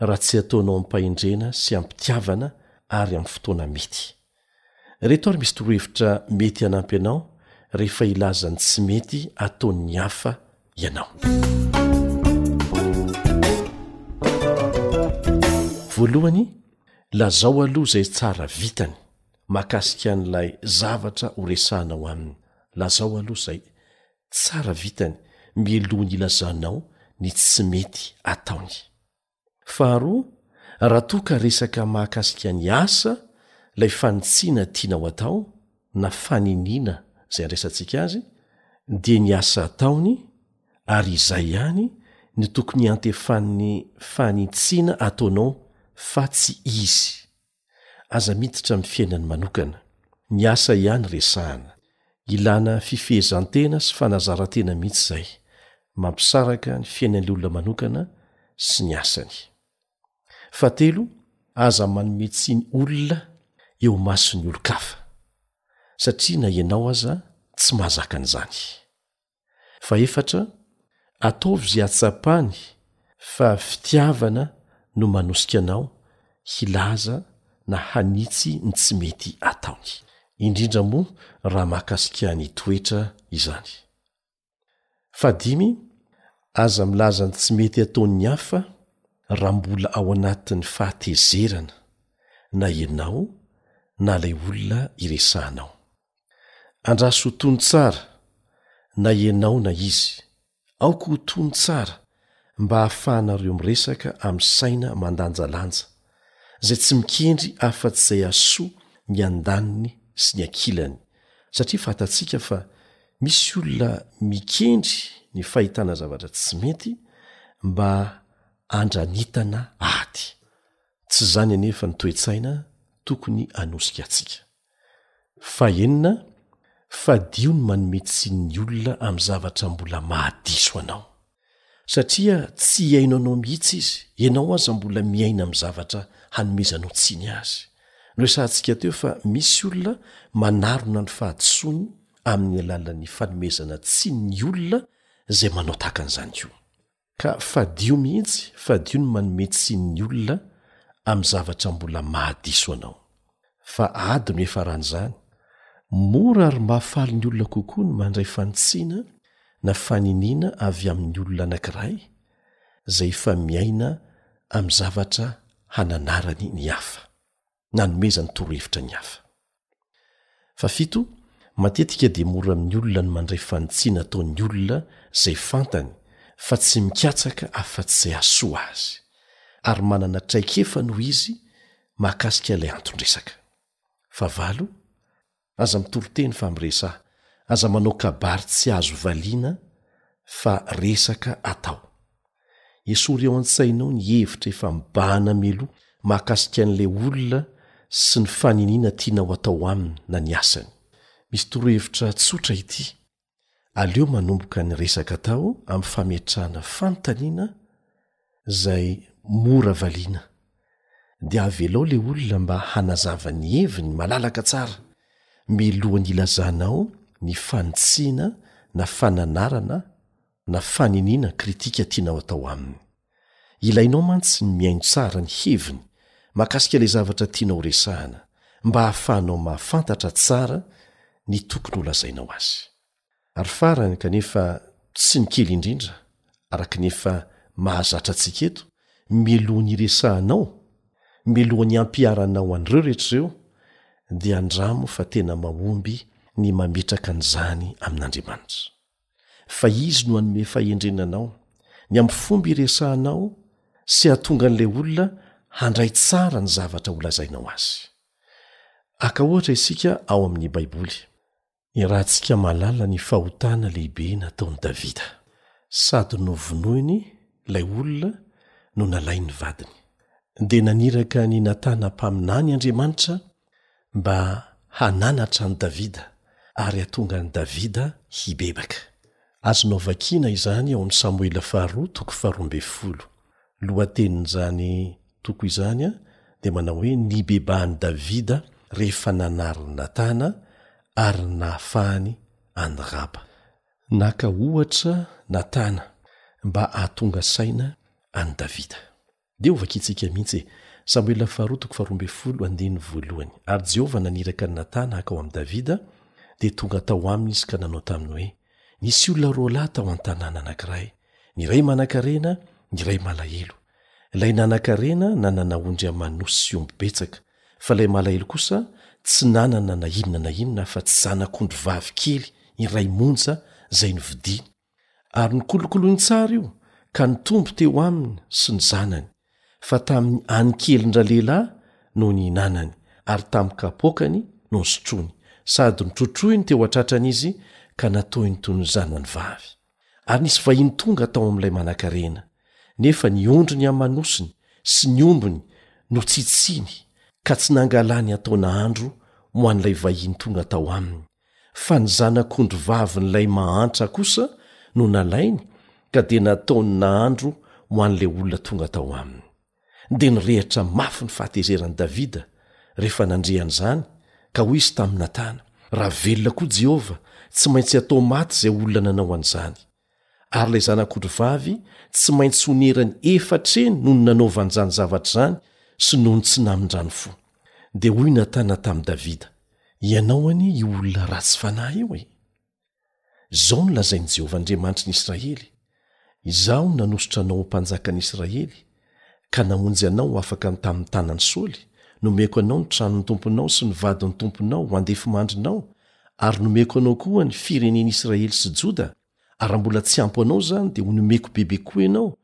raha tsy ataonao amim-pahendrena sy am-pitiavana ary amin'ny fotoana mety. Ireto ary misy torohevitra mety hanampy anao rehefa hilaza ny tsy mety ataon'ny hafa ianao. Voalohany, lazao aloha izay tsara vitany. mahakasika an'ilay zavatra horesahanao aminy. Lazao aloha izay tsara vitany mialohan'ny hilazanao ny tsy mety ataony. Faharoa, raha toa ka resaka mahakasika ny asa, ilay fanitsiana tianao atao, na faniniana izay andraisantsika azy, dia ny asa ataony, ary izay ihany, no tokony iantefan'ny fanitsiana ataonao fa tsy izy. Aza miditra amin'ny fiainany manokana. Ny asa ihany resahana. Ilana fifehezan-tena sy fanazaran-tena mihitsy izay, mampisaraka ny fiainan'ilay olona manokana sy ny asany. Fahatelo, aza manome tsiny olona eo imason'ny olon-kafa, satria na ianao aza tsy mahazaka an'izany. Fahefatra, ataovy izay hahatsapany fa fitiavana no manosika anao hilaza na hanitsy ny tsy mety ataony, indrindra moa raha mahakasika ny toetra izany. Fahadimy, aza milaza ny tsy mety ataon'ny hafa raha mbola ao anatin'ny fahatezerana na ianao na ilay olona iresahanao. Andraso ho tony tsara na ianao na izy. Aoka ho tony tsara mba hahafahanareo miresaka amin'ny saina mandanjalanja, izay tsy mikendry afa-tsy izay hasoa ny andaniny sy ny ankilany, satria fantatsika fa misy olona mikendry ny fahitana zavatra tsy mety mba handranitana ady. Tsy izany anefa ny toe-tsaina tokony hanosika antsika. Fahenina, Fadio ny manome tsiny ny olona amin'ny zavatra mbola mahadiso anao. Satria tsy hihaino anao mihitsy izy, ianao aza mbola miaina amin'ny zavatra hanomezanao tsiny azy. Noresahantsika teo fa misy olona manarona ny fahadisoany amin'ny alalan'ny fanomezana tsiny ny olona izay manao tahaka an'izany koa. Ka fadio mihitsy, fadio ny manome tsiny ny olona amin'ny zavatra mbola mahadiso anao. Fa ady no hiafaran'izany. Mora ary mahafaly ny olona kokoa ny mandray fanitsiana na faniniana avy amin'ny olona anankiray izay efa miaina amin'ny zavatra hananarany ny hafa. nanomezany torohevitra ny hafa. Fahafito, matetika dia mora amin'ny olona ny mandray fanitsiana ataon'ny olona izay fantany fa tsy mikatsaka afa-tsy izay hahasoa azy, ary manana traikefa noho izy mahakasika ilay anton-dresaka. Fahavalo, Aza mitoriteny fa miresaha. Aza manao kabary tsy azo valiana fa resaka atao. Esory ao an-tsainao ny hevitra efa mibahana mialoha mahakasika an'ilay olona sy ny faniniana tianao atao aminy na ny asany. Misy torohevitra tsotra ity. aleo manomboka ny resaka atao amin'ny fametrahana fanontaniana izay mora valiana dia avelao ilay olona mba hanazava ny heviny malalaka tsara milohan'ny ilazanao ny fanitsiana na fananarana na faniniana kritika tianao atao aminy Ilainao mantsy ny mihaino tsara ny heviny mahakasika ilay zavatra tianao horesahana, mba hahafahanao mahafantatra tsara ny tokony holazainao azy. Ary farany kanefa tsy ny kely indrindra, araka ny efa mahazatra antsika eto, mialoha ny hiresahanao, mialoha ny hampiharanao an'ireo rehetra ireo, dia andramo fa tena mahomby ny mametraka an'izany amin'Andriamanitra. fa izy no hanome fahendrena anao ny amin'ny fomba iresahanao sy hahatonga an'ilay olona handray tsara ny zavatra holazainao azy. Aka ohatra isika ao amin'ny Baiboly. Irahantsika mahalala ny fahotana lehibe nataon'i Davida. Sady novonoiny ilay olona no nalain'ny vadiny. Dia naniraka an'i Natana mpaminany Andriamanitra mba hananatra an'i Davida ary hahatonga an'i Davida hibebaka. Azonao vakiana izany ao amin'ny Samoela Faharoa toko faharoa ambin'ny folo. Ny lohatenin'izany toko izany dia manao hoe Nibebahan'i Davida rehefa nanary an'i Natana ary ny nahafahany an'i Raba. Naka ohatra Natana mba hahatonga saina an'i Davida. Dia ho vakintsika mihitsy e. Samoela faharoa toko faharoa ambin'ny folo andininy voalohany Ary Jehovah naniraka an'i Natana hankao amin'i Davida, dia tonga tao aminy izy ka nanao taminy hoe, Nisy olona roa lahy tao an-tanàna anankiray, ny iray manankarena, ny iray malahelo. Ilay nanankarena nanana ondry aman'osy sy omby betsaka, fa ilay malahelo kosa tsy nanana na inona na inona afa-tsy zanak'ondry vavy kely iray monja izay novidiany. Ary nikolokoloiny tsara io ka nitombo teo aminy sy ny zanany, fa tamin'ny anin-kelin-dralehilahy no nihinanany, ary tamin'ny kapoakany no nisotroany, sady notrotroiny teo an-tratrany izy ka nataony toy ny zanany vavy. Ary nisy vahiny tonga tao amin'ilay manankarena, nefa ny ondriny aman-nosiny sy ny ombiny notsitsiny, ka tsy nangalany an-taona andro ho an'ilay vahiny tonga tao aminy, Fa ny zanak'ondry vavin'ilay mahantra kosa no nalainy ka dia nataony nahandro ho an'ilay olona tonga tao aminy. Dia nirehitra mafy ny fahatezeran'i Davida rehefa nandre an'izany, ka hoy izy tamin'i Natana, Raha velona koa Jehovah, tsy maintsy hatao maty izay olona nanao an'izany. Ary ilay zanak'ondry vavy tsy maintsy ho nierany efatra eny noho ny nanaovany izany zavatra izany sy noho ny tsy namindrany fo. Dia hoy Natana tamin'i Davida, Ianao anie io olona ratsy fanahy io e! Izao no lazain'i Jehovah Andriamanitr'i Israely, Izaho nanosotra anao ho mpanjakan'i Israely, ka namonjy anao ho afaka ny tamin'ny tanan'i Saoly, nomeko anao ny tranon'ny tomponao sy ny vadin'ny tomponao ho andefimandrinao, ary nomeko anao koa ny firenen'Israely sy Joda, ary raha mbola tsy ampy anao izany dia ho nomeko bebe koa ianao,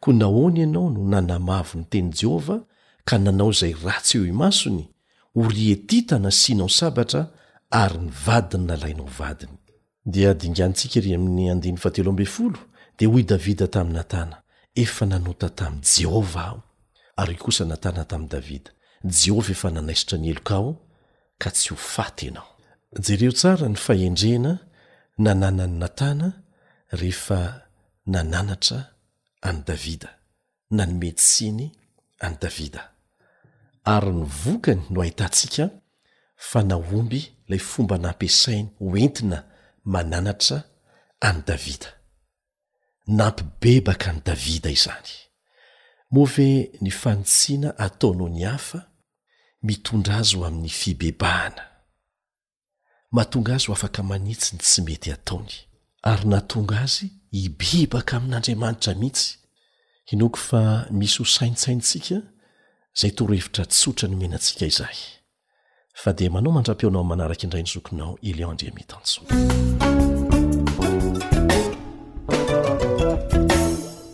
koa nahoana ianao no nanamavo ny tenin'i Jehovah ka nanao izay ratsy eo imasony? Oria Hetita nasianao sabatra, ary ny vadiny nalainao vadiny. Dia dinganintsika ery amin'ny andininy fahatelo ambin'ny folo, Dia hoy Davida tamin'i Natana, Efa nanota tamin'i Jehovah aho. Ary hoy kosa Natana tamin'i Davida, Jehovah efa nanaisotra ny helokao, ka tsy ho faty ianao. Jereo tsara ny fahendrena nananan'i Natana rehefa nananatra an'i Davida. nanome tsiny an'i Davida. Ary ny vokany no ahitantsika fa nahomby ilay fomba nampiasainy ho entina mananatra an'i Davida. Nampibebaka an'i Davida izany. Moa ve ny fanitsiana ataonao ny hafa mitondra azy ho amin'ny fibebahana? mahatonga azy ho afaka manitsy ny tsy mety ataony, ary nahatonga azy hibebaka amin'Andriamanitra mihitsy. Hinoako fa misy ho saintsaintsika izay torohevitra tsotra nomena antsika izay. Fa dia manao mandra-peo anao manaraka indray ny zokinao Elion Andriamitansoa.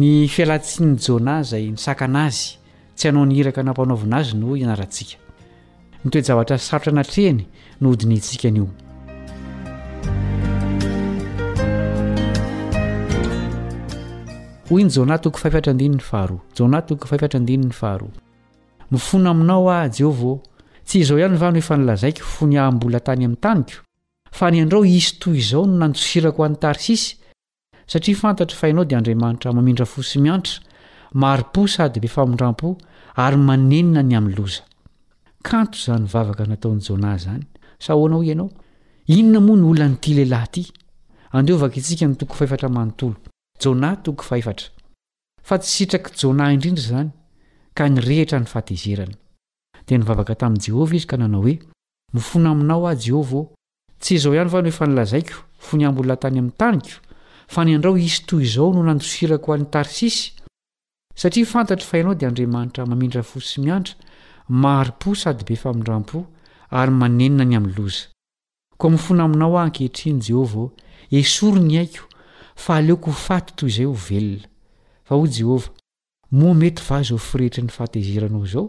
Ny fialantsinin'i Jona izay nisakana azy tsy hanao ny iraka nampanaovina azy no ianarantsika. Ny toe-javatra sarotra natrehiny no hodinihintsika anio. Hoy ny Jona toko fahefatra andininy faharoa. Jona toko fahefatra andininy faharoa. Mifona aminao aho, Jehovah ô, tsy izao ihany va no efa nolazaiko fony aho mbola tany amin'ny taniko, fa ny andrao hisy toy izao no nandosirako an'i Tarsisy Satria fantatro fa Ianao dia Andriamanitra mamindra fo sy miantra, mari-po sady be famindram-po ary manenina ny amin'ny loza. Kanto izany vavaka nataon'i Jonah izany. Sa ahoana hoy ianao? Inona moa no olan'ity lehilahy ity? Andeha hovaky isika ny toko fahefatra manontolo. Jonah toko fahefatra. Fa tsy sitrak'i Jonah indrindra izany, ka nirehitra ny fahatezerany. Dia nivavaka tamin'i Jehovah izy ka nanao hoe, Mifona aminao aho, Jehovah ô, Tsy izao ihany va no efa nolazaiko fony aho mbola tany amin'ny taniko, fa ny andrao hisy toy izao no nandosirako an'i Tarsisy? Satria fantatro fa ianao dia Andriamanitra mamindra fo sy miantra, mari-po sady be famindram-po, ary manenina ny amin'ny loza. Koa mifona aminao aho ankehitriny, Jehovah ô, esory ny aiko, fa aleoko ho faty toy izay ho velona. Fa hoy Jehovah, Moa mety va izao firehetry ny fahatezeranao izao?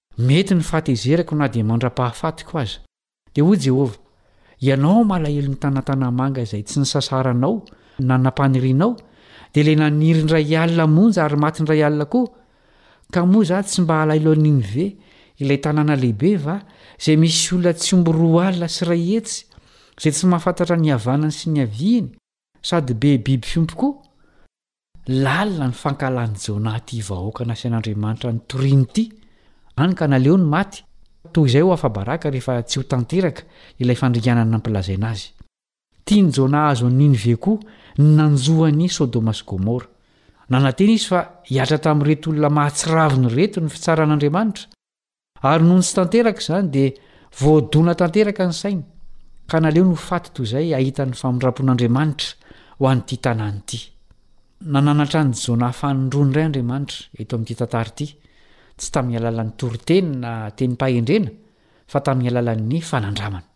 Mety ny fahatezerako na dia mandra-pahafatiko aza. Dia hoy Jehovah, Ianao malahelo nitana tanamanga izay tsy nisasaranao na nampanirianao, dia ilay naniry indray alina monja ary maty indray alina koa. Ka moa Izaho tsy mba halailo an'i Ninive, ilay tanàna lehibe va, izay misy olona tsy omby roa alina sy iray hetsy, izay tsy mahafantatra ny havanany sy ny haviany? Sady be biby fiompy koa. Lalina ny fankahalan'i Jonah ity vahoaka nasian'Andriamanitra nitoriany ity, hany ka naleo ny maty, toy izay ho afa-baraka rehefa tsy ho tanteraka ilay fandringanana nampilazaina azy. Tian'i Jonah hahazo an'i Ninive koa ny nanjo an'i Sodoma sy Gomora. Nanantena izy fa hiatra tamin'ireto olona mahatsiravina ireto ny fitsaran'Andriamanitra. Ary nony tsy tanteraka izany dia voadona tanteraka ny sainy ka naleony ho faty toy izay hahita ny famindrampon'Andriamanitra ho an'ity tanàna ity. Nananatra an'i Jona fanindroany indray Andriamanitra eto amin'ity tantara ity, tsy tamin'ny alalan'ny toriteny na tenim-pahendrena fa tamin'ny alalan'ny fanandramana.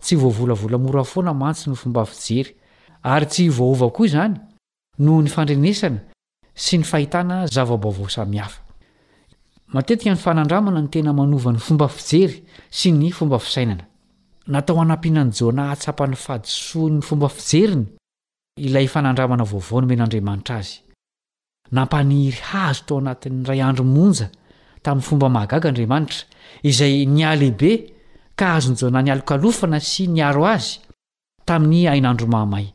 Tsy voavolavola mora foana mantsy ny fomba fijery, ary tsy hiovaova koa izany noho ny fandrenesana sy ny fahitana zava-baovao samihafa. Matetika ny fanandramana no tena manova ny fomba fijery sy ny fomba fisainana. Natao hanampiana an'i Jona hahatsapa ny fahadisoan'ny fomba fijeriny ilay fanandramana vaovao nomen'Andriamanitra azy. Nampaniry hazo tao anatin'ny iray andro monja tamin'ny fomba mahagaga Andriamanitra, izay nihalehibe ka azon'i Jona nialokalofana sy niaro azy tamin'ny hainandro mahamay.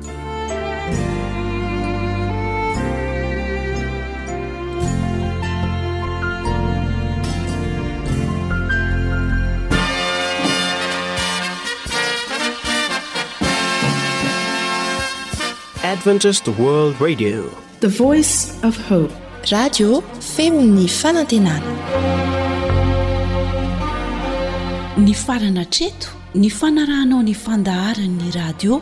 Adventist World Radio, the voice of hope. Radio Femon'ny Fanantenana. Ny farana treto ny fanarahanao ny fandaharan'ny radio